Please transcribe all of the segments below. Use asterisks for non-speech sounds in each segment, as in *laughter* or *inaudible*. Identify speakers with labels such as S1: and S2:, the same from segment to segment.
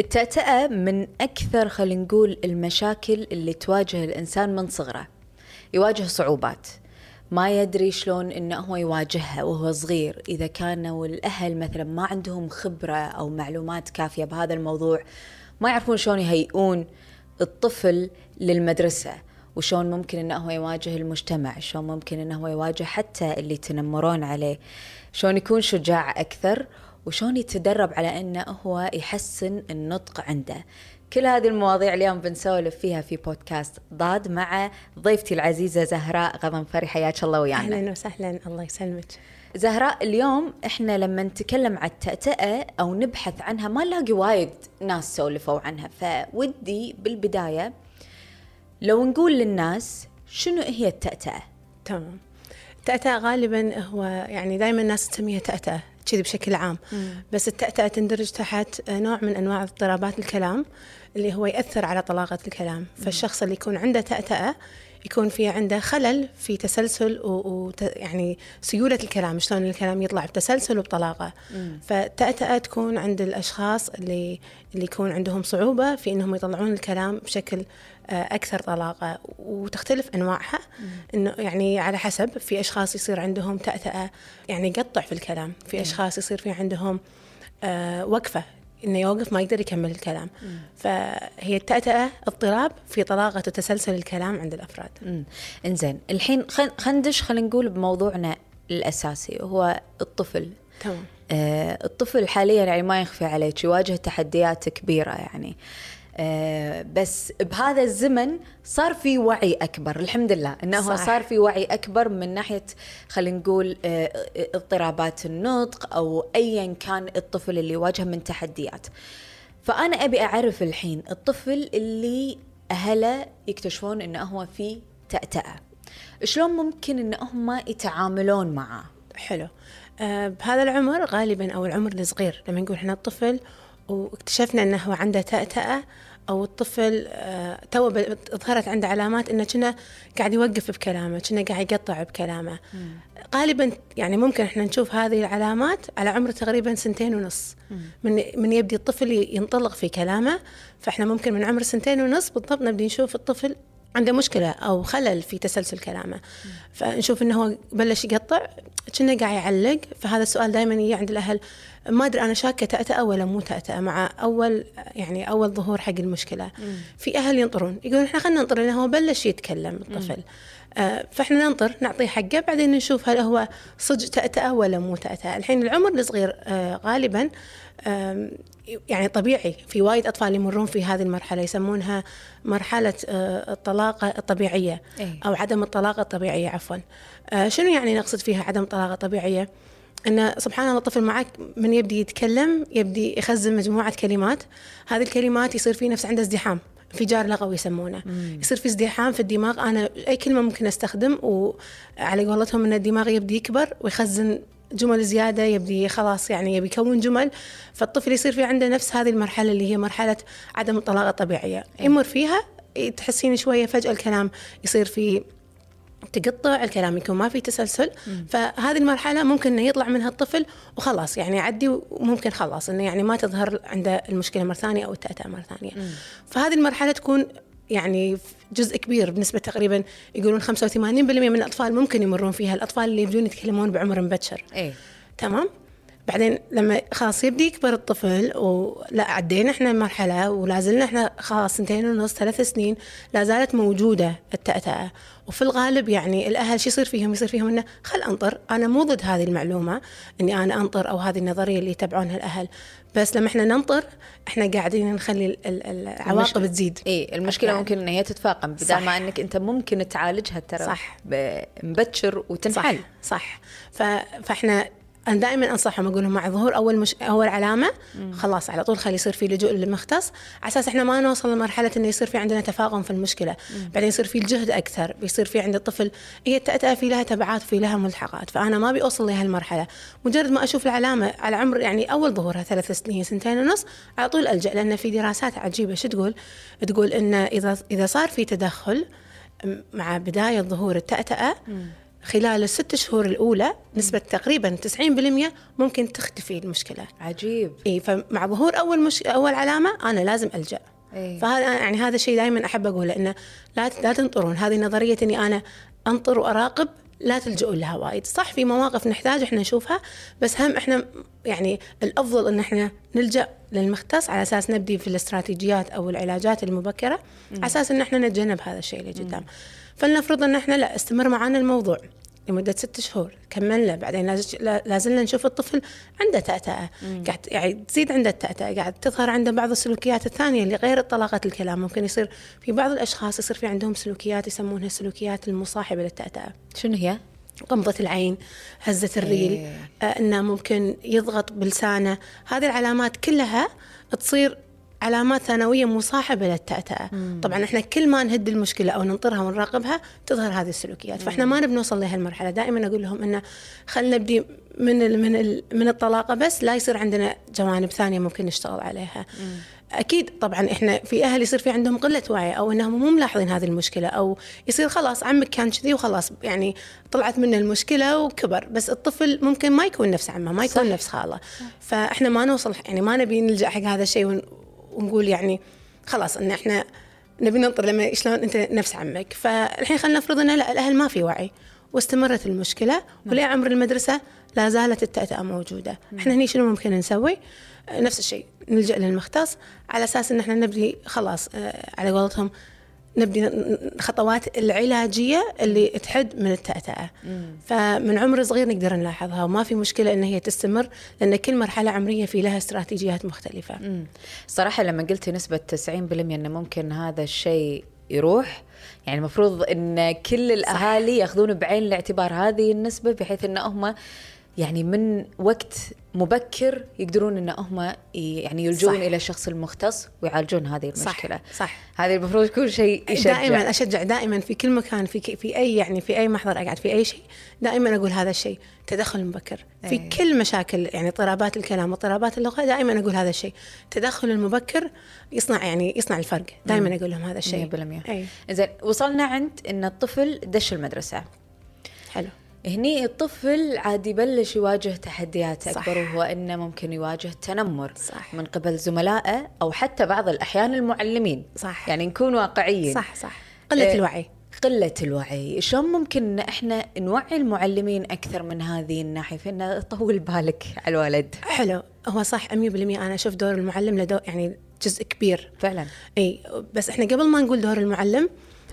S1: التأتأة من أكثر خلينا نقول المشاكل اللي تواجه الإنسان من صغره. يواجه صعوبات. ما يدري شلون إنه هو يواجهها وهو صغير. إذا كانوا الاهل مثلا ما عندهم خبرة أو معلومات كافية بهذا الموضوع ما يعرفون شلون يهيئون الطفل للمدرسة وشون ممكن إنه هو يواجه المجتمع شلون ممكن إنه هو يواجه حتى اللي يتنمرون عليه. شلون يكون شجاع أكثر وشون يتدرب على إنه هو يحسن النطق عنده. كل هذه المواضيع اليوم بنسولف فيها في بودكاست ضاد مع ضيفتي العزيزة زهراء غضنفري حياك الله ويانا.
S2: أهلا وسهلا الله يسلمك.
S1: زهراء اليوم إحنا لما نتكلم عن التأتأة أو نبحث عنها ما نلاقي وايد ناس سولفوا عنها. فودي بالبداية لو نقول للناس شنو هي التأتأة؟
S2: تمام. التأتأة غالبا هو يعني دائما الناس تسميها تأتأة. كذي بشكل عام مم. بس التأتأة تندرج تحت نوع من أنواع اضطرابات الكلام اللي هو يأثر على طلاقة الكلام مم. فالشخص اللي يكون عنده تأتأة يكون في عنده خلل في تسلسل ويعني سيولة الكلام شلون الكلام يطلع بتسلسل وبطلاقة. فتأتأة تكون عند الأشخاص اللي اللي يكون عندهم صعوبة في إنهم يطلعون الكلام بشكل آه، أكثر طلاقة. وتختلف أنواعها. إنه يعني على حسب في أشخاص يصير عندهم تأتأة يعني يقطع في الكلام. في أشخاص يصير في عندهم آه، وقفة إنه يوقف ما يقدر يكمل الكلام. مم. فهي التأتأة اضطراب في طلاقة وتسلسل الكلام عند
S1: الأفراد. إنزين الحين خلينا ندش خلينا نقول بموضوعنا الأساسي وهو الطفل.
S2: تمام.
S1: آه الطفل حاليا يعني ما يخفي عليك يواجه تحديات كبيرة يعني. آه بس بهذا الزمن صار في وعي أكبر الحمد لله إنه صح. صار في وعي أكبر من ناحية خلينا نقول آه اضطرابات النطق أو ايا كان الطفل اللي يواجه من تحديات. فأنا أبي أعرف الحين الطفل اللي أهله يكتشفون إنه هو في تأتأة شلون ممكن إن هم يتعاملون معه؟
S2: حلو. آه بهذا العمر غالبا أو العمر الصغير لما نقول إحنا الطفل واكتشفنا إنه هو عنده تأتأة أو الطفل آه تو ظهرت عنده علامات إنه كنا قاعد يوقف بكلامه كنا قاعد يقطع بكلامه. غالبا يعني ممكن إحنا نشوف هذه العلامات على عمر تقريبا سنتين ونص. من من يبدي الطفل ينطلق في كلامه فإحنا ممكن من عمر سنتين ونص بالضبط نبدي نشوف الطفل عنده مشكلة أو خلل في تسلسل كلامه. فنشوف إنه هو بلش يقطع كنا قاعد يعلق فهذا السؤال دائما يجي عند الأهل ما أدري أنا شاكة تأتأة ولا مو تأتأة مع أول يعني أول ظهور حق المشكلة. في أهل ينطرون يقولون إحنا خلينا ننطر لأنه هو بلش يتكلم الطفل. آه فإحنا ننطر نعطيه حقه بعدين نشوف هل هو صدق تأتأة ولا مو تأتأة الحين العمر الصغير آه غالبا آه يعني طبيعي في وايد أطفال يمرون في هذه المرحلة يسمونها مرحلة آه الطلاقة الطبيعية إيه؟ أو عدم الطلاقة الطبيعية عفوا. آه شنو يعني نقصد فيها عدم طلاقه طبيعيه إن سبحان الله الطفل معك من يبدي يتكلم يبدي يخزن مجموعة كلمات هذه الكلمات يصير في نفس عنده ازدحام انفجار لغوي يسمونه. مم. يصير في ازدحام في الدماغ. أنا أي كلمة ممكن أستخدم وعلى قولتهم إن الدماغ يبدي يكبر ويخزن جمل زيادة يبدي خلاص يعني يبي يكون جمل. فالطفل يصير في عنده نفس هذه المرحلة اللي هي مرحلة عدم الطلاقة الطبيعية. يمر فيها تحسين شوية فجأة الكلام يصير في تقطع الكلام يكون ما في تسلسل مم. فهذه المرحلة ممكن إنه يطلع منها الطفل وخلاص يعني يعدي وممكن خلاص إنه يعني ما تظهر عنده المشكلة مرة ثانية أو التأتأة مرة ثانية مم. فهذه المرحلة تكون يعني جزء كبير بنسبة تقريبا يقولون 85% من الأطفال ممكن يمرون فيها الأطفال اللي يبدون يتكلمون بعمر مبكر
S1: إيه؟
S2: تمام بعدين لما خلاص يبدي يكبر الطفل ولا عدينا إحنا مرحله ولا زلنا إحنا خلاص سنتين ونص ثلاث سنين لا زالت موجودة التأتأة وفي الغالب يعني الأهل شو يصير فيهم؟ يصير فيهم إنه خل أنطر، أنا مو ضد هذه المعلومة إني أنا أنطر أو هذه النظرية اللي يتبعونها الأهل، بس لما إحنا ننطر إحنا قاعدين نخلي العواقب. تزيد.
S1: إي المشكلة ممكن ان هي تتفاقم بدل ما إنك أنت ممكن تعالجها ترى
S2: صح
S1: مبكر وتنحل.
S2: صح صح. فإحنا أنا دائما أنصحهم أقول لهم مع ظهور أول مش أول علامة خلاص على طول خلي يصير في لجوء للمختص. على أساس إحنا ما نوصل لمرحلة إنه يصير في عندنا تفاقم في المشكلة. مم. بعدين يصير في الجهد أكثر بيصير في عند الطفل هي التأتأة في لها تبعات في لها ملحقات. فأنا ما أبي أوصل لهالمرحلة. مجرد ما أشوف العلامة على عمر يعني أول ظهورها ثلاث سنين سنتين ونص على طول ألجأ لأن في دراسات عجيبة. شو تقول؟ تقول إن إذا إذا صار في تدخل مع بداية ظهور التأتأة خلال الست شهور الأولى نسبة تقريبا 90% ممكن تختفي المشكلة.
S1: عجيب.
S2: اي فمع ظهور أول مش... أول علامة أنا لازم ألجأ.
S1: إيه.
S2: فهذا يعني هذا الشيء دائما أحب أقوله إنه لا لا تنطرون. هذه نظرية إني أنا أنطر وأراقب لا تلجؤون لها وايد. صح في مواقف نحتاج إحنا نشوفها بس هم إحنا يعني الأفضل إن إحنا نلجأ للمختص على أساس نبدي في الاستراتيجيات أو العلاجات المبكرة على أساس إن إحنا نتجنب هذا الشيء اللي قدام. فلنفرض أن إحنا لا استمر معنا الموضوع لمدة ست شهور كملنا بعدين لاز- لا لا زلنا نشوف الطفل عنده تأتأة قاعد يعني تزيد عنده التأتأة قاعد تظهر عنده بعض السلوكيات الثانية اللي غير طلاقة الكلام ممكن يصير في بعض الأشخاص يصير في عندهم سلوكيات يسمونها السلوكيات المصاحبة للتأتأة
S1: شنو هي؟
S2: غمضة العين هزة الريل
S1: إيه.
S2: آه إنه ممكن يضغط بلسانه هذه العلامات كلها تصير علامات ثانوية مصاحبه للتأتأة. طبعا إحنا كل ما نهد المشكلة أو ننطرها ونراقبها تظهر هذه السلوكيات. فإحنا ما نبي نوصل لهالمرحله دائما أقول لهم إنه خلينا نبدي من ال من ال من الطلاقة بس لا يصير عندنا جوانب ثانية ممكن نشتغل عليها. أكيد طبعا إحنا في أهل يصير في عندهم قلة وعي أو إنهم مو ملاحظين هذه المشكلة أو يصير خلاص عمك كان كذي وخلاص يعني طلعت منه المشكلة وكبر. بس الطفل ممكن ما يكون نفس عمه ما يكون
S1: صح.
S2: نفس خاله. فإحنا ما نوصل يعني ما نبي نلجأ حق هذا الشيء ون- ونقول يعني خلاص إن إحنا نبي ننطر لما شلون أنت نفس عمك. فالحين خلينا نفرض إن لا الأهل ما في وعي واستمرت المشكلة وليه عمر المدرسة لا زالت التأتأة موجودة. إحنا هني شنو ممكن نسوي؟ نفس الشيء نلجأ للمختص على أساس إن إحنا نبدي خلاص آه، على قولتهم نبدي ن- خطوات العلاجية اللي تحد من التأتأة. فمن عمر صغير نقدر نلاحظها وما في مشكلة إن هي تستمر لأن كل مرحلة عمرية في لها استراتيجيات مختلفة.
S1: مم. صراحة لما قلتي نسبة 90% انه ممكن هذا الشيء يروح يعني المفروض إن كل الأهالي ياخذون بعين الاعتبار هذه النسبة بحيث إن هم يعني من وقت مبكر يقدرون إن هم يعني يلجون
S2: صح.
S1: إلى الشخص المختص ويعالجون هذه
S2: صح
S1: المشكلة.
S2: صح.
S1: هذه المفروض يكون شيء يشجع.
S2: دائما أشجع دائما في كل مكان في في أي يعني في أي محضر أقعد في أي شيء دائما أقول هذا الشيء تدخل مبكر. في
S1: أي.
S2: كل مشاكل يعني اضطرابات الكلام واضطرابات اللغة دائما أقول هذا الشيء. التدخل المبكر يصنع يعني يصنع الفرق. دائما أقول لهم هذا الشيء.
S1: 100%
S2: اي
S1: زين وصلنا عند إن الطفل دش المدرسة.
S2: حلو.
S1: هني الطفل عاد يبلش يواجه تحديات
S2: صح.
S1: أكبر وهو إنه ممكن يواجه تنمر
S2: صح.
S1: من قبل زملائه أو حتى بعض الأحيان المعلمين.
S2: صح.
S1: يعني نكون واقعيين.
S2: صح صح. قلة
S1: إيه.
S2: الوعي.
S1: قلة الوعي. شلون ممكن إن إحنا نوعي المعلمين أكثر من هذه الناحية؟ إنه طول بالك على الولد.
S2: حلو. هو صح 100% أنا أشوف دور المعلم له يعني جزء كبير.
S1: فعلا.
S2: إي بس إحنا قبل ما نقول دور المعلم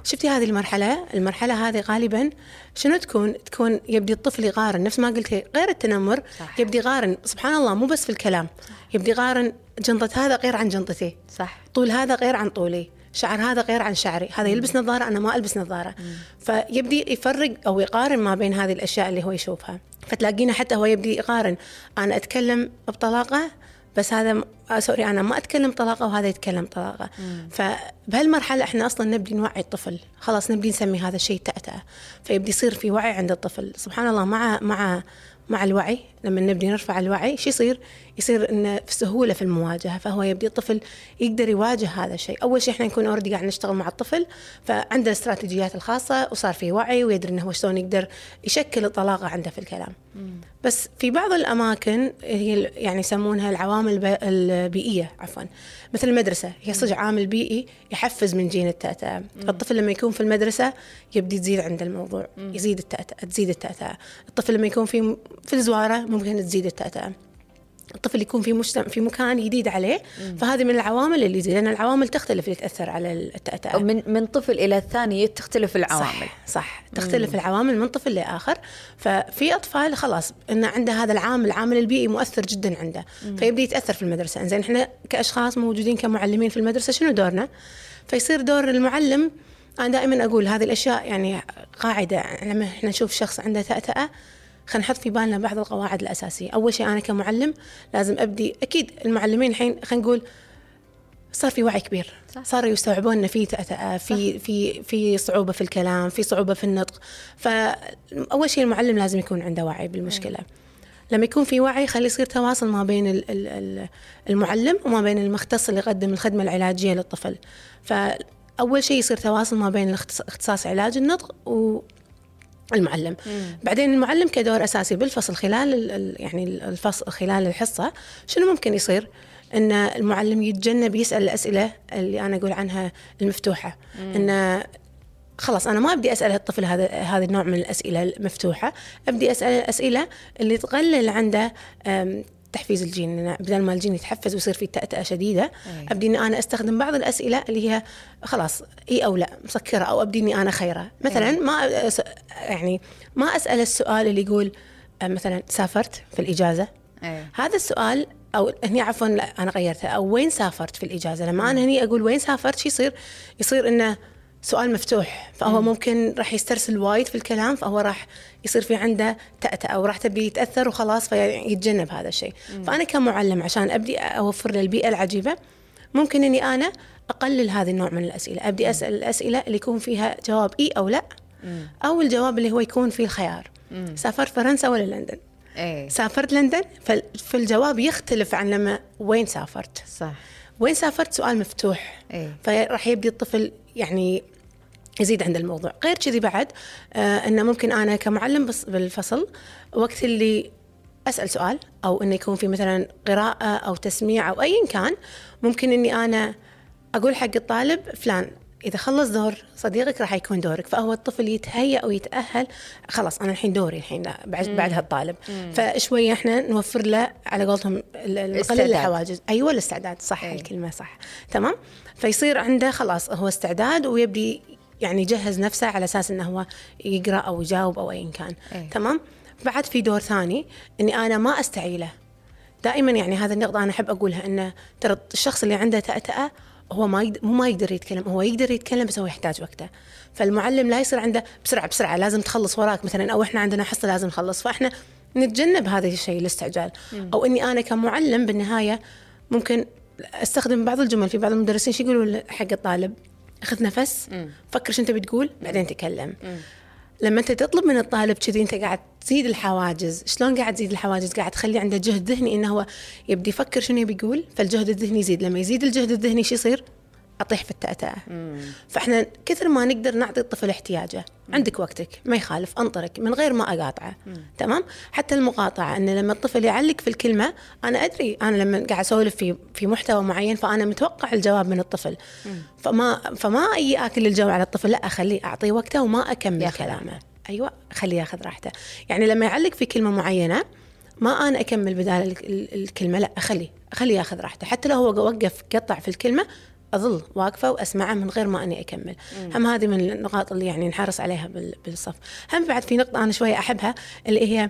S2: شفتي هذه المرحلة؟ المرحلة هذه غالبا شنو تكون؟ تكون يبدي الطفل يقارن نفس ما قلت غير التنمر
S1: صح.
S2: يبدي يقارن سبحان الله مو بس في الكلام يبدي يقارن جنطة هذا غير عن جنطتي
S1: صح.
S2: طول هذا غير عن طولي شعر هذا غير عن شعري هذا يلبس نظارة أنا ما ألبس نظارة. فيبدي يفرق أو يقارن ما بين هذه الأشياء اللي هو يشوفها. فتلاقينا حتى هو يبدي يقارن أنا أتكلم بطلاقة بس هذا آه sorry أنا ما أتكلم طلاقة وهذا يتكلم طلاقة. فبهالمرحلة إحنا أصلا نبدي نوعي الطفل. خلاص نبدي نسمي هذا الشيء تأتأة فيبدي يصير في وعي عند الطفل. سبحان الله مع مع مع الوعي لما نبدي نرفع الوعي شو يصير؟ يصير انه في سهولة في المواجهة. فهو يبدي الطفل يقدر يواجه هذا الشيء، أول شيء إحنا نكون already قاعد نشتغل مع الطفل. فعنده الاستراتيجيات الخاصة وصار في وعي ويدري إنه هو شلون يقدر يشكل الطلاقة عنده في الكلام. بس في بعض الأماكن هي يعني يسمونها العوامل الب- البيئية عفوا. مثل المدرسة هي صدق عامل بيئي يحفز من جين التأتأة فالطفل لما يكون في المدرسة يبدي تزيد عنده الموضوع يزيد التأتأة تزيد التأتأة الطفل لما يكون في في الزوارة ممكن تزيد التأتأة الطفل يكون في مجتمع في مكان جديد عليه فهذه من العوامل اللي تزيد لأن العوامل تختلف اللي تأثر على التأتأة
S1: من من طفل إلى الثاني تختلف العوامل.
S2: صح, صح. تختلف العوامل من طفل لآخر. ففي أطفال خلاص إن عنده هذا العامل العامل البيئي مؤثر جدا عنده. فيبدأ يتأثر في المدرسة. إنزين إحنا كأشخاص موجودين كمعلمين في المدرسة شنو دورنا؟ فيصير دور المعلم. أنا دائما أقول هذه الأشياء يعني قاعدة. لما إحنا نشوف شخص عنده تأتأة خلينا نحط في بالنا بعض القواعد الأساسية. أول شيء أنا كمعلم لازم أبدي أكيد المعلمين الحين خلينا نقول صار في وعي كبير.
S1: صح.
S2: صاروا يستوعبون ان في في في في صعوبة في الكلام في صعوبة في النطق. فاول شيء المعلم لازم يكون عنده وعي بالمشكلة. لما يكون في وعي خلي يصير تواصل ما بين ال- ال- ال- المعلم وما بين المختص اللي يقدم الخدمة العلاجية للطفل. فأول شيء يصير تواصل ما بين اختصاص علاج النطق و المعلم. مم. بعدين المعلم كدور أساسي بالفصل خلال يعني الفصل خلال الحصة شنو ممكن يصير؟ إن المعلم يتجنب يسأل الأسئلة اللي أنا أقول عنها المفتوحة. انه خلاص أنا ما أبدي أسأل الطفل هذا هذا النوع من الأسئلة المفتوحة أبدي أسأل الأسئلة اللي تقلل عنده تحفيز الجين بدل ما الجين يتحفز ويصير في تأتأة شديدة أي. أبدي إني أنا أستخدم بعض الأسئلة اللي هي خلاص إي أو لا مسكرة أو أبدي إني أنا خيرة مثلا أي. ما يعني ما أسأل السؤال اللي يقول مثلا سافرت في الإجازة أي. هذا السؤال أو هني عفوا لا أنا غيرتها أو وين سافرت في الإجازة لما أنا هني أقول وين سافرت شو يصير يصير إنه سؤال مفتوح فهو ممكن راح يسترسل وايد في الكلام فهو راح يصير في عنده تأتأة أو راح تبي يتأثر وخلاص فيتجنب هذا الشيء. فأنا كمعلم عشان أبدي أوفر له البيئة العجيبة ممكن أني أنا أقلل هذا النوع من الأسئلة. أبدي أسأل الأسئلة اللي يكون فيها جواب إي أو لا أو الجواب اللي هو يكون فيه الخيار. سافرت فرنسا ولا لندن؟
S1: أيه.
S2: سافرت لندن فالجواب يختلف عن لما وين سافرت.
S1: صح.
S2: وين سافرت سؤال مفتوح
S1: أيه.
S2: فراح يبدي الطفل يعني يزيد عند الموضوع غير كذي بعد آه إنه ممكن أنا كمعلم بس بالفصل وقت اللي أسأل سؤال أو إنه يكون في مثلا قراءة أو تسميع أو ايا كان ممكن إني أنا أقول حق الطالب فلان إذا خلص دور صديقك راح يكون دورك فهو الطفل يتهيأ ويتأهل خلاص أنا الحين دوري الحين بعد بعد هالطالب. فشوية إحنا نوفر له على قولتهم نقلل الحواجز. أيوه الاستعداد صح أي. الكلمة صح. تمام؟ فيصير عنده خلاص هو استعداد ويبدي يعني يجهز نفسه على أساس إنه هو يقرأ أو يجاوب أو ايا كان. أي. تمام؟ بعد في دور ثاني إني أنا ما أستعيله. دائما يعني هذا النقطة أنا أحب أقولها إنه ترى الشخص اللي عنده تأتأة هو ما يقدر مو ما يقدر يتكلم هو يقدر يتكلم بس هو يحتاج وقته. فالمعلم لا يصير عنده بسرعة بسرعة لازم تخلص وراك مثلا أو إحنا عندنا حصة لازم نخلص. فإحنا نتجنب هذا الشيء الاستعجال. أو إني أنا كمعلم بالنهاية ممكن أستخدم بعض الجمل في بعض المدرسين شو يقولوا حق الطالب؟ أخذ نفس مم. فكر شو أنت بتقول بعدين تكلم. مم. لما انت تطلب من الطالب كذي انت قاعد تزيد الحواجز. شلون قاعد تزيد الحواجز؟ قاعد تخلي عنده جهد ذهني إنه هو يبدي يفكر شنو يبي يقول فالجهد الذهني يزيد. لما يزيد الجهد الذهني شو يصير؟ أطيح في التأتأة. فإحنا كثر ما نقدر نعطي الطفل احتياجه. عندك وقتك ما يخالف أنطرك من غير ما أقاطعه. تمام؟ حتى المقاطعة إن لما الطفل يعلق في الكلمة أنا أدري أنا لما قاعد أسولف في في محتوى معين فأنا متوقع الجواب من الطفل. مم. فما فما أي أكل الجو على الطفل لا أخليه أعطيه وقته وما أكمل كلامه. أيوه خليه ياخذ راحته. يعني لما يعلق في كلمة معينة ما أنا أكمل بدال الكلمة لا أخليه أخليه ياخذ راحته. حتى لو هو وقف قطع في الكلمة أظل واقفة واسمعه من غير ما أني أكمل. مم. هم هذه من النقاط اللي يعني نحرص عليها بالصف. هم بعد في نقطة أنا شوية أحبها اللي هي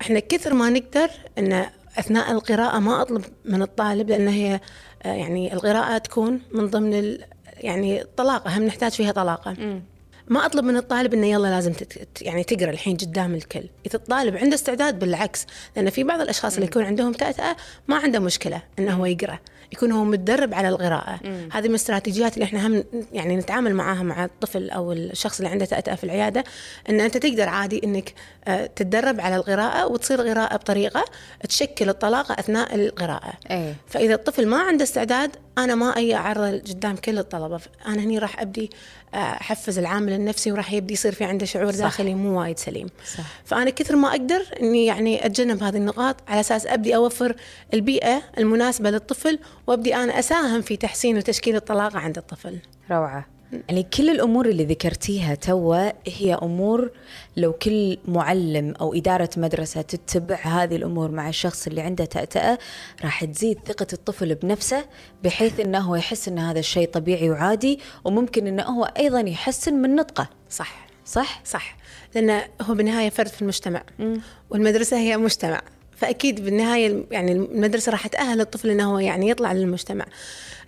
S2: إحنا كثر ما نقدر إن أثناء القراءة ما أطلب من الطالب لأن هي آه، يعني القراءة تكون من ضمن يعني الطلاقه هم نحتاج فيها طلاقة. مم. ما أطلب من الطالب إنه يلا لازم تت يعني تقرأ الحين قدام الكل، إذا الطالب عنده استعداد بالعكس، لأن في بعض الأشخاص اللي يكون عندهم تأتأة ما عنده مشكلة إنه هو يقرأ، يكون هو متدرب على القراءة مم. هذه من الاستراتيجيات اللي إحنا هم يعني نتعامل معاها مع الطفل أو الشخص اللي عنده تأتأة في العيادة أن أنت تقدر عادي أنك آه، تتدرب على القراءة وتصير قراءة بطريقة تشكل الطلاقة أثناء القراءة
S1: أيه.
S2: فإذا الطفل ما عنده استعداد أنا ما أي أعرض قدام كل الطلبة أنا هني راح أبدي آه، أحفز العامل النفسي وراح يبدي يصير في عنده شعور صح. داخلي مو وايد سليم
S1: صح.
S2: فأنا كثر ما أقدر أني يعني أتجنب هذه النقاط على أساس أبدي أوفر البيئة المناسبة للطفل وأبدي أنا أساهم في تحسين وتشكيل الطلاقة عند الطفل
S1: روعة يعني كل الأمور اللي ذكرتيها توا هي أمور لو كل معلم أو إدارة مدرسة تتبع هذه الأمور مع الشخص اللي عنده تأتأة راح تزيد ثقة الطفل بنفسه بحيث إنه هو يحس إن هذا الشيء طبيعي وعادي وممكن إنه هو أيضا يحسن من نطقة.
S2: صح.
S1: صح؟
S2: صح. لأن هو بالنهاية فرد في المجتمع. م. والمدرسة هي مجتمع. فأكيد بالنهاية يعني المدرسة راح تأهل الطفل إنه هو يعني يطلع للمجتمع.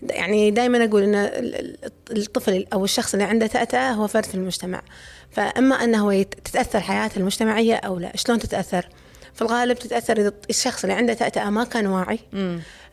S2: يعني دائما أقول إن الطفل أو الشخص اللي عنده تأتأة هو فرد في المجتمع. فأما انه تتأثر حياته المجتمعية أو لا شلون تتأثر؟ في الغالب تتأثر إذا الشخص اللي عنده تأتأة ما كان واعي.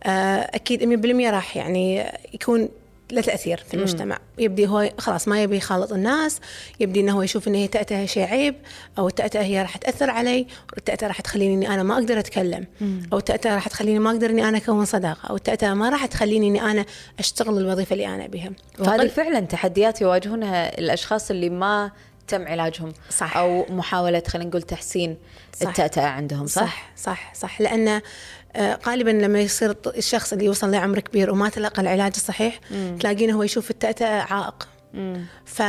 S2: آه، أكيد 100% راح يعني يكون له تأثير في المجتمع. يبدي هو خلاص ما يبي يخالط الناس يبدي إنه هو يشوف ان هي التأتأة شيء عيب أو التأتأة هي راح تأثر علي التأتأة راح تخليني إني أنا ما أقدر أتكلم. أو التأتأة راح تخليني ما أقدر إني أنا أكون صداقة. أو التأتأة ما راح تخليني إني أنا أشتغل الوظيفة اللي أنا ابيها
S1: وهذه فعلا تحديات يواجهونها الأشخاص اللي ما تم علاجهم؟
S2: صح.
S1: أو محاولة خلينا نقول تحسين
S2: صح.
S1: التأتأة عندهم صح؟
S2: صح صح صح. لأن آه، غالبا لما يصير الشخص اللي يوصل لعمر كبير وما تلقى العلاج الصحيح تلاقينه هو يشوف التأتأة عائق. ف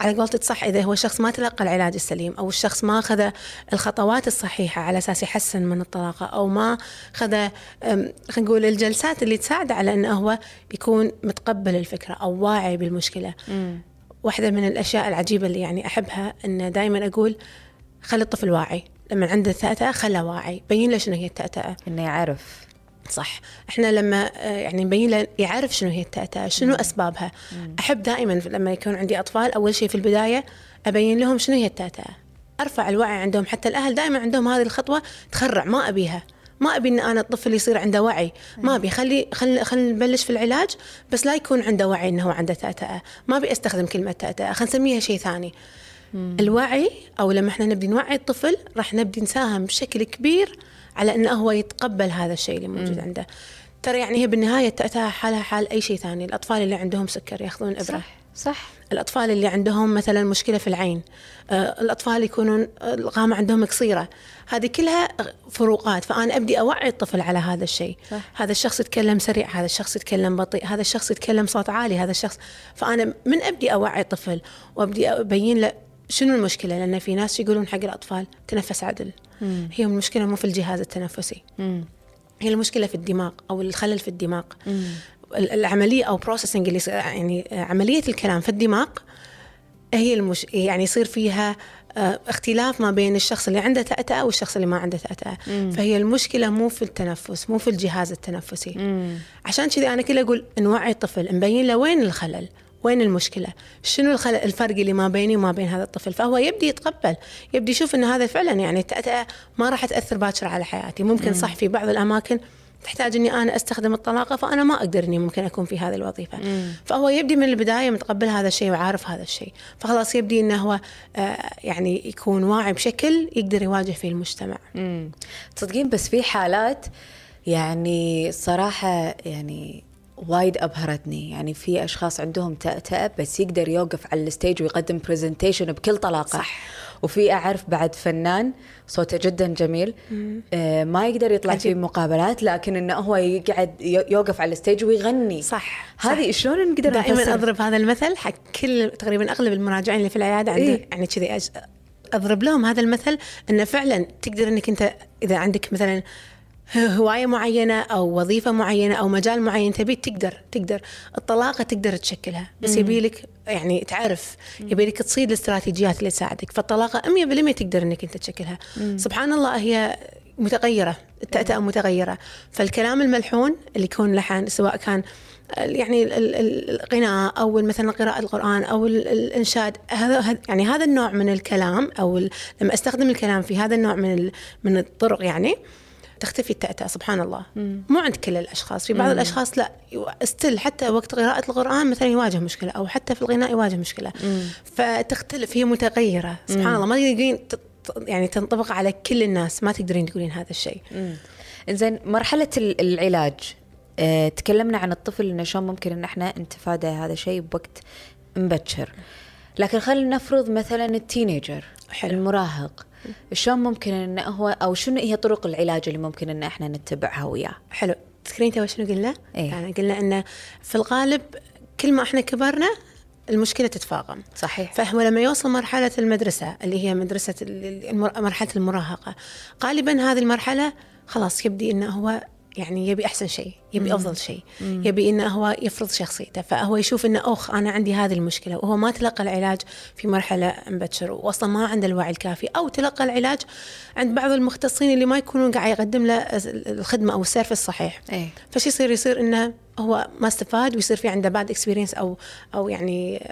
S2: على قولتك صح إذا هو الشخص ما تلقى العلاج السليم أو الشخص ما أخذ الخطوات الصحيحة على أساس يحسن من الطلاقة أو ما أخذ خلينا نقول الجلسات اللي تساعده على إنه هو يكون متقبل الفكرة أو واعي بالمشكلة. واحدة من الأشياء العجيبة اللي يعني أحبها إنه دائما أقول خلي الطفل واعي. لما عنده التأتأة خله واعي. بين له شنو هي التأتأة.
S1: إنه يعرف.
S2: صح. إحنا لما آه، يعني نبين له يعرف شنو هي التأتأة شنو أسبابها. أحب دائما لما يكون عندي أطفال أول شيء في البداية أبين لهم شنو هي التأتأة. أرفع الوعي عندهم. حتى الأهل دائما عندهم هذه الخطوة تخرع. ما أبيها. ما أبي إن أنا الطفل يصير عنده وعي. ما أبي. خلي خل خل نبلش في العلاج بس لا يكون عنده وعي إنه هو عنده تأتأة. ما أبي أستخدم كلمة تأتأة. خلينا نسميها شيء ثاني. الوعي أو لما إحنا نبدي نوعي الطفل راح نبدي نساهم بشكل كبير على إنه هو يتقبل هذا الشيء اللي موجود عنده. ترى يعني هي بالنهاية تأتأة حالها حال أي شيء ثاني. الأطفال اللي عندهم سكر يأخذون إبرة.
S1: صح صح.
S2: الأطفال اللي عندهم مثلا مشكلة في العين. آه، الأطفال يكونون آه، القامه عندهم قصيرة. هذه كلها فروقات. فأنا أبدي أوعي الطفل على هذا الشيء.
S1: صح.
S2: هذا الشخص يتكلم سريع هذا الشخص يتكلم بطيء هذا الشخص يتكلم صوت عالي هذا الشخص. فأنا من أبدي أوعي الطفل وأبدي أبين له شنو المشكلة؟ لأن في ناس يقولون حق الأطفال تنفس عدل. هي المشكلة مو في الجهاز التنفسي.
S1: مم.
S2: هي المشكلة في الدماغ أو الخلل في الدماغ. ال- العملية أو بروسيسنج اللي يعني عملية الكلام في الدماغ هي المش... يعني يصير فيها آه، اختلاف ما بين الشخص اللي عنده تأتأة والشخص اللي ما عنده تأتأة. فهي المشكلة مو في التنفس مو في الجهاز التنفسي.
S1: مم.
S2: عشان كذي أنا كله أقول نوعي الطفل نبين له وين الخلل. وين المشكلة؟ شنو الفرق اللي ما بيني وما بين هذا الطفل؟ فهو يبدي يتقبل يبدي يشوف أن هذا فعلا يعني ما راح تأثر باكر على حياتي. ممكن صح في بعض الأماكن تحتاج إني أنا أستخدم الطلاقة فأنا ما أقدر إني ممكن أكون في هذه الوظيفة. فهو يبدي من البداية متقبل هذا الشيء وعارف هذا الشيء. فخلاص يبدي إنه هو آه، يعني يكون واعي بشكل يقدر يواجه فيه المجتمع.
S1: مم. تصدقين بس في حالات يعني صراحة يعني وايد أبهرتني يعني في أشخاص عندهم تأتأة بس يقدر يوقف على ال stage ويقدم presentation بكل طلاقة
S2: صح.
S1: وفي أعرف بعد فنان صوته جدا جميل آه ما يقدر يطلع في. مقابلات لكن إنه هو يقعد يوقف على ال stage ويغني
S2: صح
S1: هذه شلون نقدر
S2: دائما؟ أضرب هذا المثل حق كل تقريبا أغلب المراجعين اللي في العيادة عنده
S1: إيه؟
S2: يعني كذي أضرب لهم هذا المثل إنه فعلا تقدر إنك أنت إذا عندك مثلا ه- هواية معينة أو وظيفة معينة أو مجال معين تبي تقدر تقدر الطلاقة تقدر تشكلها. بس يبي لك يعني تعرف يبي لك تصيد الاستراتيجيات اللي تساعدك. فالطلاقة 100% تقدر إنك أنت تشكلها. سبحان الله هي متغيرة التأتأة متغيرة. فالكلام الملحون اللي يكون لحن سواء كان يعني ال- ال- ال- الغناء أو مثلا قراءة القرآن أو ال- الإنشاد هذا يعني هذا النوع من الكلام أو لما أستخدم الكلام في هذا النوع من من الطرق يعني تختفي التأتأة سبحان الله. مو عند كل الأشخاص. في بعض الأشخاص لا استل حتى وقت قراءة القرآن مثلا يواجه مشكلة أو حتى في الغناء يواجه مشكلة. فتختلف هي متغيرة. سبحان الله. ما تقدرين يعني تنطبق على كل الناس. ما تقدرين تقولين هذا الشيء.
S1: مم. زين مرحلة ال- العلاج. آه، تكلمنا عن الطفل إنه شلون ممكن إن إحنا نتفادى هذا الشيء بوقت مبكر. لكن خلينا نفرض مثلا التينيجر.
S2: حلو.
S1: المراهق. شلون ممكن انه هو أو شنو هي طرق العلاج اللي ممكن إن إحنا نتبعها وياه
S2: حلو تذكرين تو شنو قلنا؟
S1: إيه.
S2: يعني قلنا انه في الغالب كل ما إحنا كبرنا المشكلة تتفاقم
S1: صحيح
S2: فهو لما يوصل مرحلة المدرسة اللي هي مدرسة ال- المر- مرحلة المراهقة غالبا هذه المرحلة خلاص يبدي انه هو يعني يبي أحسن شيء يبي أفضل شيء يبي إنه هو يفرض شخصيته. فهو يشوف إنه أوخ أنا عندي هذه المشكلة وهو ما تلقى العلاج في مرحلة مبكر واصلا ما عنده الوعي الكافي أو تلقى العلاج عند بعض المختصين اللي ما يكونون قاعد يقدم له الخدمة أو ال service الصحيح.
S1: إيه.
S2: فش يصير؟ يصير إنه هو ما استفاد ويصير في عنده bad experience أو أو يعني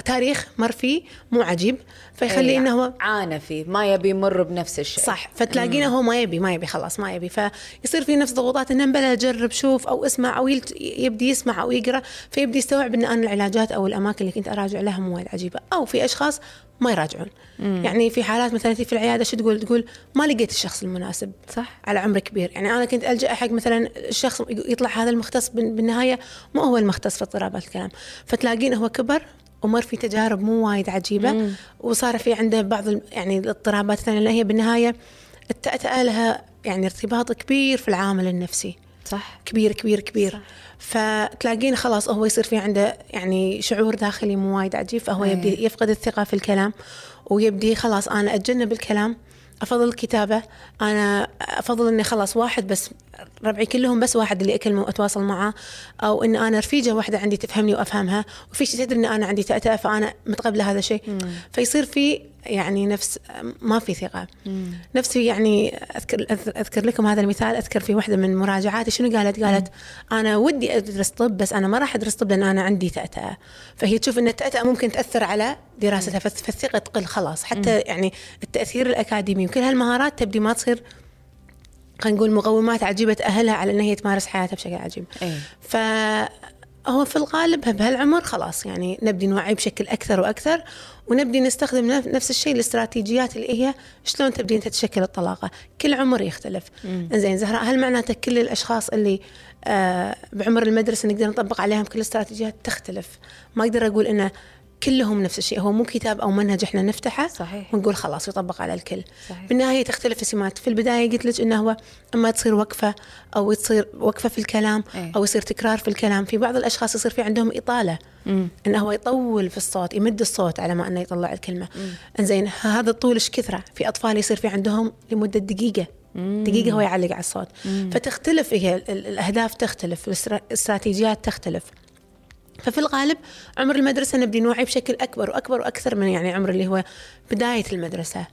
S2: تاريخ مر فيه مو عجيب فيخلي
S1: إيه،
S2: إنه هو
S1: عانى فيه ما يبي يمر بنفس الشيء.
S2: صح فتلاقينه هو ما يبي ما يبي خلاص ما يبي فيصير في نفس ضغوطات إنه بلا جرب شوف أو اسمع أو يلت- يبدي يسمع أو يقرأ فيبدي يستوعب إن أنا العلاجات أو الأماكن اللي كنت أراجع لها مو وايد عجيبة. أو في أشخاص ما يراجعون. يعني في حالات مثلا في العيادة شو تقول؟ تقول ما لقيت الشخص المناسب
S1: صح.
S2: على عمر كبير. يعني أنا كنت ألجأ حق مثلا الشخص يطلع هذا المختص بال- بالنهاية مو هو المختص في اضطرابات الكلام فتلاقين هو كبر ومر في تجارب مو وايد عجيبة
S1: مم.
S2: وصار في عنده بعض يعني الاضطرابات الثانية لأن هي بالنهاية التأتأة لها يعني ارتباط كبير في العامل النفسي
S1: صح
S2: كبير كبير كبير
S1: صح.
S2: فتلاقين خلاص هو يصير في عنده يعني شعور داخلي مو وايد عجيب فهو
S1: أي.
S2: يبدي يفقد الثقة في الكلام ويبدي خلاص أنا أتجنب الكلام أفضل الكتابة أنا أفضل إني خلاص واحد بس ربعي كلهم بس واحد اللي أكلمه وأتواصل معاه أو إن أنا رفيجة واحدة عندي تفهمني وأفهمها وفي شيء تدري إن أنا عندي تأتأة فأنا متقبلة هذا الشيء. فيصير في يعني نفس ما في ثقة. نفسي يعني أذكر أذكر لكم هذا المثال. أذكر في واحدة من مراجعاتي شنو قالت؟ قالت أنا ودي أدرس طب بس أنا ما راح أدرس طب لأن أنا عندي تأتأة فهي تشوف إن التأتأة ممكن تأثر على دراستها. فالث- فالثقة تقل خلاص. حتى يعني التأثير الأكاديمي وكل هالمهارات تبدي ما تصير خلينا نقول مقومات عجيبة تاهلها على ان هي تمارس حياتها بشكل عجيب.
S1: اي
S2: فهو في الغالب بهالعمر خلاص يعني نبدي نوعي بشكل أكثر وأكثر ونبدي نستخدم نف- نفس الشيء الاستراتيجيات اللي هي شلون تبدين تتشكل الطلاقة. كل عمر يختلف. زين زهراء هل معناته كل الأشخاص اللي آه بعمر المدرسة نقدر نطبق عليهم كل الاستراتيجيات تختلف؟ ما أقدر أقول إنه كلهم نفس الشيء. هو مو كتاب أو منهج إحنا نفتحه
S1: صحيح.
S2: ونقول خلاص يطبق على الكل.
S1: صحيح.
S2: بالنهاية تختلف السمات. في البداية قلت لك إنه هو أما تصير وقفة أو تصير وقفة في الكلام
S1: إيه.
S2: أو يصير تكرار في الكلام في بعض الأشخاص يصير في عندهم إطالة إنه هو يطول في الصوت يمد الصوت على ما إنه يطلع الكلمة. إنزين هذا الطول إيش كثره؟ في أطفال يصير في عندهم لمدة دقيقة. دقيقة هو يعلق على الصوت. فتختلف هي ال- ال- الأهداف تختلف الاسترا- الإستراتيجيات تختلف. ففي الغالب عمر المدرسة نبدي نوعي بشكل أكبر وأكبر وأكثر من يعني عمر اللي هو بداية المدرسة.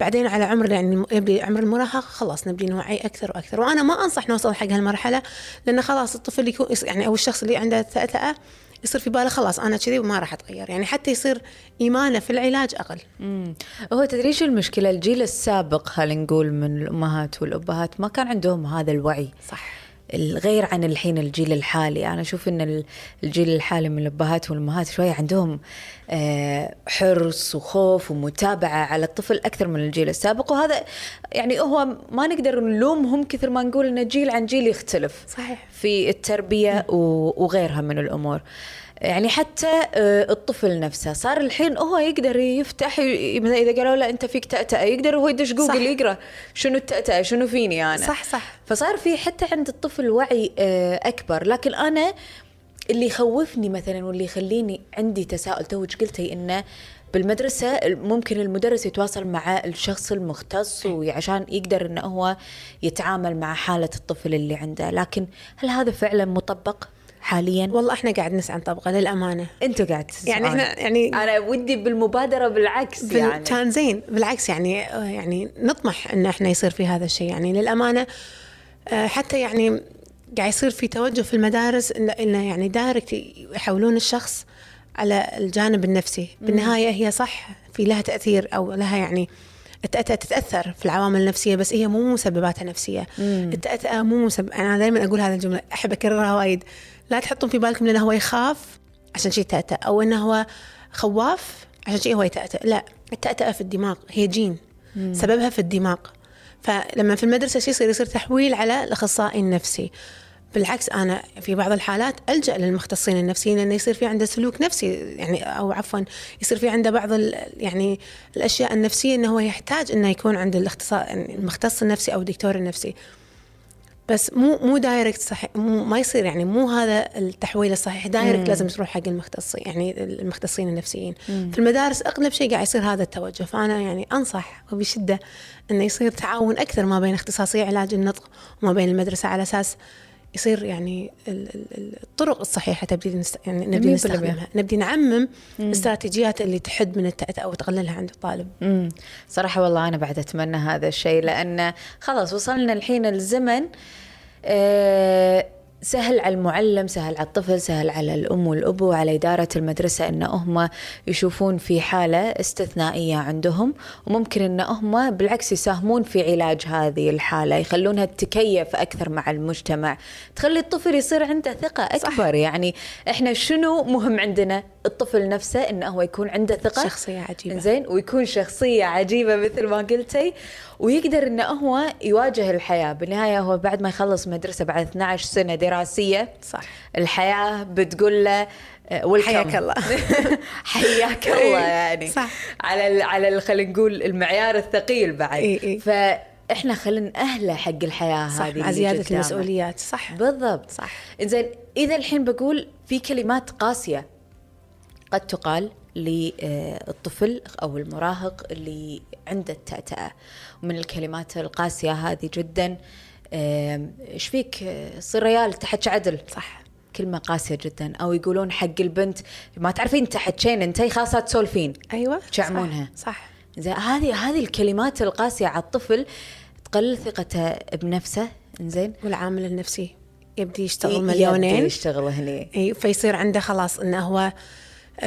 S2: بعدين على عمر يعني يبدي عمر المراهقة خلاص نبدي نوعي أكثر وأكثر. وأنا ما أنصح نوصل حق هالمرحلة لأن خلاص الطفل يكون يعني أو الشخص اللي عنده تأتأة يصير في باله خلاص أنا كذي وما راح أتغير. يعني حتى يصير إيمانه في العلاج أقل.
S1: مم. هو تدري شو المشكلة؟ الجيل السابق خلينا نقول من الأمهات والأبهات ما كان عندهم هذا الوعي.
S2: صح.
S1: الغير عن الحين الجيل الحالي. أنا أشوف أن ال- الجيل الحالي من الأبهات والأمهات شوية عندهم آه، حرص وخوف ومتابعة على الطفل أكثر من الجيل السابق. وهذا يعني هو ما نقدر نلومهم كثر ما نقول أن جيل عن جيل يختلف
S2: صحيح.
S1: في التربية وغيرها من الأمور. يعني حتى آه، الطفل نفسه صار الحين هو يقدر يفتح إذا قالوا له أنت فيك تأتأة يقدر هو يدش
S2: صح.
S1: جوجل يقرأ شنو التأتأة شنو فيني أنا؟
S2: صح صح.
S1: فصار في حتى عند الطفل وعي آه، أكبر. لكن أنا اللي يخوفني مثلا واللي يخليني عندي تساؤل توج قلتي إنه بالمدرسة ممكن المدرس يتواصل مع الشخص المختص وعشان يقدر إنه هو يتعامل مع حالة الطفل اللي عنده. لكن هل هذا فعلا مطبق؟ حاليا؟
S2: والله إحنا قاعد نسعى نطبقه للأمانة
S1: أنتوا قاعد
S2: يعني
S1: تسمعون.
S2: إحنا يعني
S1: أنا ودي بالمبادرة بالعكس
S2: بال-
S1: يعني.
S2: كان زين. بالعكس يعني آه، يعني نطمح إن إحنا يصير في هذا الشيء. يعني للأمانة آه، حتى يعني قاعد يصير في توجه في المدارس انه يعني direct يحولون الشخص على الجانب النفسي. بالنهاية هي صح في لها تأثير أو لها يعني التأتأة تتأثر في العوامل النفسية بس هي مو مسبباتها نفسية. التأتأة مو مسبب أنا دائما أقول هذه الجملة أحب أكررها وايد. لا تحطون في بالكم لأنه هو يخاف عشان جذي تأتأ أو أنه هو خواف عشان جذي هو يتأتأ. لا التأتأة في الدماغ هي جين. سببها في الدماغ. فلما في المدرسة شيء يصير يصير تحويل على الأخصائي النفسي. بالعكس أنا في بعض الحالات ألجأ للمختصين النفسيين لأنه يصير في عنده سلوك نفسي يعني أو عفوا يصير في عنده بعض يعني الأشياء النفسية أنه هو يحتاج أنه يكون عند الاختصاص يعني المختص النفسي أو الدكتور النفسي. بس مو مو direct صحيح مو ما يصير يعني مو هذا التحويل الصحيح. direct لازم تروح حق المختصين يعني المختصين النفسيين. في المدارس أغلب شيء قاعد يصير هذا التوجه. فأنا يعني أنصح وبشده إنه يصير تعاون أكثر ما بين اختصاصي علاج النطق وما بين المدرسة على أساس يصير يعني ال- ال- ال- الطرق الصحيحة تبدي. يعني نبدي
S1: 100%.
S2: نستخدمها نبدي نعمم الاستراتيجيات اللي تحد من التأتأة أو تقللها عند الطالب
S1: امم صراحة والله أنا بعد أتمنى هذا الشيء لأن خلاص وصلنا الحين الزمن آه، سهل على المعلم سهل على الطفل سهل على الأم والأبو وعلى إدارة المدرسة أن هم يشوفون في حالة استثنائية عندهم. وممكن أن هم بالعكس يساهمون في علاج هذه الحالة يخلونها تتكيف أكثر مع المجتمع. تخلي الطفل يصير عنده ثقة أكبر. صح. يعني إحنا شنو مهم عندنا؟ الطفل نفسه أنه هو يكون عنده ثقة.
S2: شخصية عجيبة.
S1: زين ويكون شخصية عجيبة مثل ما قلتي. ويقدر إنه هو يواجه الحياة بالنهاية هو بعد ما يخلص مدرسة بعد 12 سنة دراسية
S2: صح
S1: الحياة بتقول له welcome.
S2: حياك الله. *laughs*
S1: حياك الله
S2: إيه،
S1: يعني
S2: صح.
S1: على ال- على ال- خلينا نقول المعيار الثقيل بعد
S2: إيه، إيه.
S1: فإحنا خلينا اهله حق الحياة
S2: صح
S1: هذه
S2: مع
S1: زيادة.
S2: المسؤوليات صح
S1: بالضبط
S2: صح.
S1: زين إذا الحين بقول في كلمات قاسية قد تقال للطفل أو المراهق اللي عنده التأتأة ومن الكلمات القاسية هذه جدا. إيش فيك؟ صير ريال تحت عدل.
S2: صح.
S1: كلمة قاسية جدا. أو يقولون حق البنت ما تعرفين تحتشين انتي خاصة تسولفين.
S2: أيوه
S1: تشعمونها.
S2: صح, صح.
S1: زين هذه هذه الكلمات القاسية على الطفل تقلل ثقته بنفسه. زين.
S2: والعامل النفسي يبدي يشتغل
S1: يبدي
S2: مليونين.
S1: يشتغل هني.
S2: اي فيصير عنده خلاص إنه هو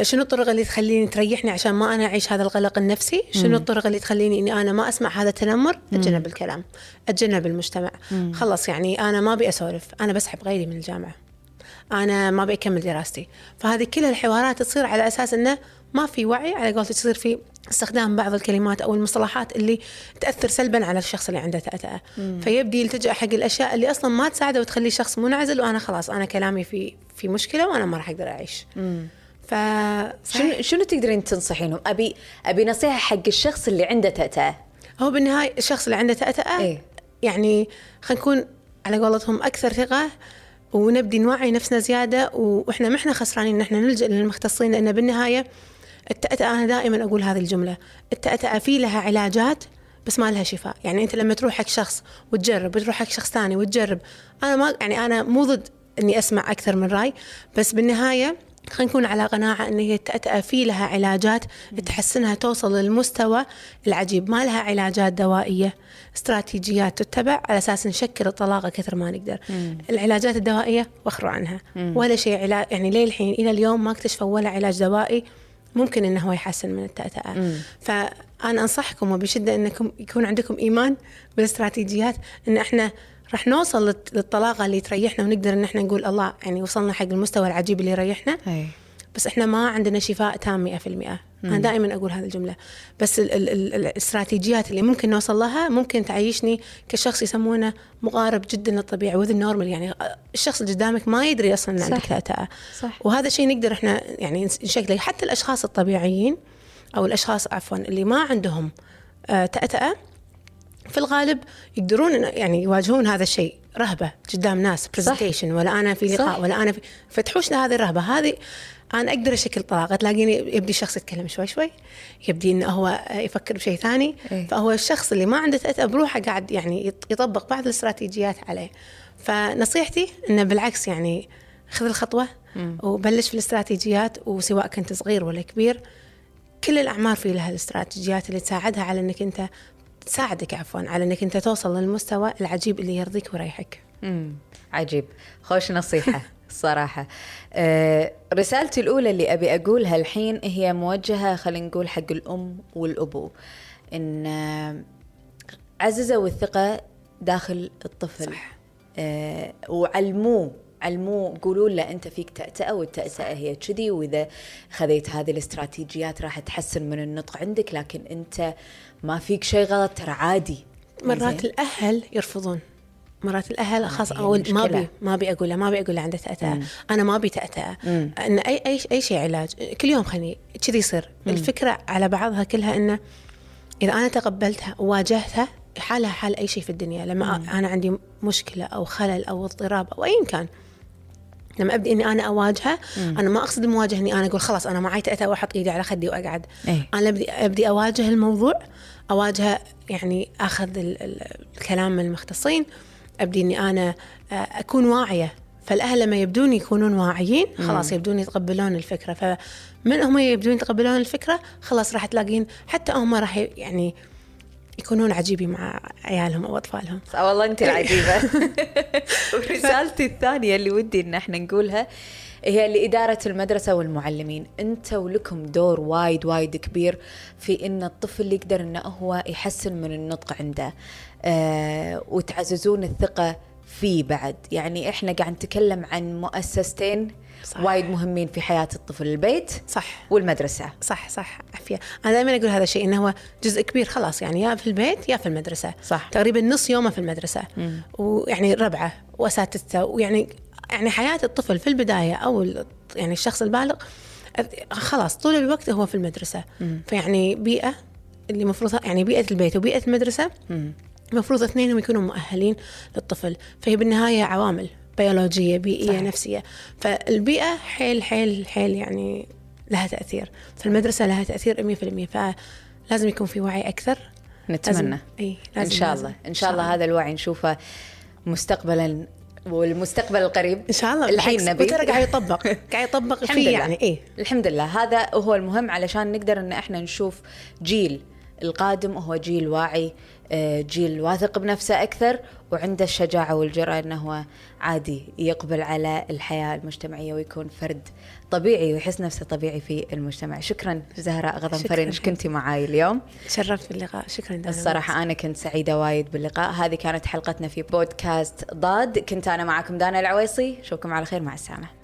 S2: شنو الطرق اللي تخليني تريحني عشان ما أنا أعيش هذا القلق النفسي؟ شنو الطرق اللي تخليني إني أنا ما أسمع هذا التنمر؟ أتجنب الكلام، أتجنب المجتمع، خلص يعني أنا ما أبي أسولف، أنا بسحب غيري من الجامعة. أنا ما أبي أكمل دراستي، فهذه كل الحوارات تصير على أساس إنه ما في وعي على قولتك تصير في استخدام بعض الكلمات أو المصطلحات اللي تأثر سلبا على الشخص اللي عنده تأتأة فيبدي يلتجئ حق الأشياء اللي أصلا ما تساعده وتخليه شخص منعزل وأنا خلاص أنا كلامي في في مشكلة وأنا ما راح أقدر أعيش. ف
S1: شنو شنو تقدرين تنصحينهم؟ ابي أبي نصيحة حق الشخص اللي عنده تأتأة
S2: هو بالنهاية الشخص اللي عنده تأتأة
S1: إيه.
S2: يعني خلينا نكون على قولتهم أكثر ثقة ونبدي نوعي نفسنا زيادة وإحنا ما إحنا خسرانين ان إحنا نلجأ للمختصين لأن بالنهاية التأتأة أنا دائما أقول هذه الجملة التأتأة في لها علاجات بس ما لها شفاء يعني أنت لما تروح حق شخص وتجرب وتروح حق شخص ثاني وتجرب أنا ما يعني أنا مو ضد إني أسمع أكثر من رأي بس بالنهاية خلينا نكون على قناعة أن هي في لها علاجات تحسنها توصل للمستوى العجيب. ما لها علاجات دوائية استراتيجيات تتبع على أساس نشكل الطلاقة كثر ما نقدر. العلاجات الدوائية وخروا عنها. ولا شيء علاج يعني ليه الحين إلى اليوم ما اكتشفوا ولا علاج دوائي ممكن إنه هو يحسن من التأتأة. فأنا أنصحكم وبشدة أنكم يكون عندكم إيمان بالإستراتيجيات أن إحنا راح نوصل للط- للطلاقة اللي تريحنا ونقدر إن إحنا نقول الله يعني وصلنا حق المستوى العجيب اللي يريحنا
S1: أي.
S2: بس إحنا ما عندنا شفاء تام 100% أنا دائما أقول هذه الجملة بس ال ال ال الاستراتيجيات اللي ممكن نوصل لها ممكن تعيشني كشخص يسمونه مقارب جدا للطبيعي وذ النورمال يعني الشخص اللي قدامك ما يدري أصلا إن عندك
S1: صح.
S2: تأتأة
S1: صح.
S2: وهذا الشيء نقدر إحنا يعني نشكله حتى الأشخاص الطبيعيين أو الأشخاص عفوا اللي ما عندهم آه، تأتأة في الغالب يقدرون يعني يواجهون هذا الشيء. رهبة قدام ناس برزنتيشن ولا أنا في لقاء
S1: صح.
S2: ولا أنا في فتحوش هذه الرهبة. هذه أنا أقدر أشكل طلاقة تلاقيني يبدي الشخص يتكلم شوي شوي يبدي إنه هو يفكر بشيء ثاني.
S1: إيه.
S2: فهو الشخص اللي ما عنده تأتأة بروحه قاعد يعني يط- يطبق بعض الاستراتيجيات عليه. فنصيحتي إنه بالعكس يعني خذ الخطوة وبلش في الاستراتيجيات وسواء كنت صغير ولا كبير كل الأعمار في لها الاستراتيجيات اللي تساعدها على إنك أنت تساعدك عفوا على إنك أنت توصل للمستوى العجيب اللي يرضيك ويريحك.
S1: مم. عجيب خوش نصيحة *laughs* الصراحة آه رسالتي الأولى اللي أبي أقولها الحين هي موجهة خلينا نقول حق الأم والأبو إن آه، عززوا الثقة داخل الطفل
S2: صح.
S1: آه وعلموه علموه قولوا له أنت فيك تأتأة والتأتأة هي كذي وإذا خذيت هذه الاستراتيجيات راح تحسن من النطق عندك لكن أنت ما فيك شيء غلط ترى عادي.
S2: مرات؟ الأهل يرفضون. مرات الأهل خاص أو ما. ابي ما ابي أقول ما ابي أقول له عنده تأتأة أنا ما ابي تأتأة إن اي اي أي شيء علاج. كل يوم خليني كذي يصير. الفكرة على بعضها كلها إنه إذا أنا تقبلتها وواجهتها حالها حال أي شيء في الدنيا. لما أ- أنا عندي مشكلة أو خلل أو اضطراب أو ايا كان لما ابدي إني أنا أواجهه أنا ما أقصد المواجهة إني أنا أقول خلاص أنا معي تأتأة وأحط إيدي على خدي وأقعد.
S1: إيه.
S2: أنا ابدي أبدي أواجه الموضوع اواجهه يعني أخذ ال- ال- الكلام من المختصين أبدي إني أنا آه، أكون واعية. فالأهل لما يبدون يكونون واعيين خلاص يبدون يتقبلون الفكرة. فمن هم يبدون يتقبلون الفكرة خلاص راح تلاقين حتى هم راح يعني يكونون عجيبين مع عيالهم أو
S1: أطفالهم. والله أنت العجيبة. *laughs* ورسالتي الثانية اللي ودي إن إحنا نقولها هي لإدارة المدرسة والمعلمين. أنتوا لكم دور وايد وايد كبير في أن الطفل يقدر أنه هو يحسن من النطق عنده. آه وتعززون الثقة فيه بعد. يعني إحنا قاعد نتكلم عن مؤسستين
S2: صح.
S1: وايد مهمين في حياة الطفل البيت
S2: صح.
S1: والمدرسة.
S2: صح صح. عافيه أنا دائما أقول هذا الشيء إنه هو جزء كبير خلاص يعني يا في البيت يا في المدرسة.
S1: صح.
S2: تقريبا نص يومه في المدرسة. ويعني ربعه واساتذته ويعني يعني حياة الطفل في البداية أو يعني الشخص البالغ خلاص طول الوقت هو في المدرسة. فيعني بيئة اللي مفروض يعني بيئة البيت وبيئة المدرسة. المفروض اثنينهم يكونوا مؤهلين للطفل. فهي بالنهاية عوامل. بيولوجية بيئية
S1: صحيح.
S2: نفسية. فالبيئة حيل حيل حيل يعني لها تأثير. فالمدرسة لها تأثير 100% فلازم يكون في وعي أكثر.
S1: نتمنى.
S2: لازم إي
S1: إن شاء الله. إن شاء الله هذا الوعي نشوفه مستقبلا والمستقبل القريب.
S2: إن شاء الله.
S1: الحين. نبي.
S2: وترى قاعد يطبق. *laughs* قاعد يطبق
S1: الحمد
S2: فيه
S1: لله.
S2: يعني إيه
S1: الحمد لله. هذا هو المهم علشان نقدر إن إحنا نشوف جيل القادم هو جيل واعي. جيل واثق بنفسه أكثر وعنده الشجاعة والجرأة إنه هو عادي يقبل على الحياة المجتمعية ويكون فرد طبيعي ويحس نفسه طبيعي في المجتمع. شكرا زهراء غضنفرين إيش كنتي معاي اليوم.
S2: تشرفت باللقاء. شكرا دانا.
S1: الصراحة أنا كنت سعيدة وايد باللقاء. هذه كانت حلقتنا في بودكاست ضاد. كنت أنا معكم دانا العويصي. أشوفكم على خير. مع السلامة.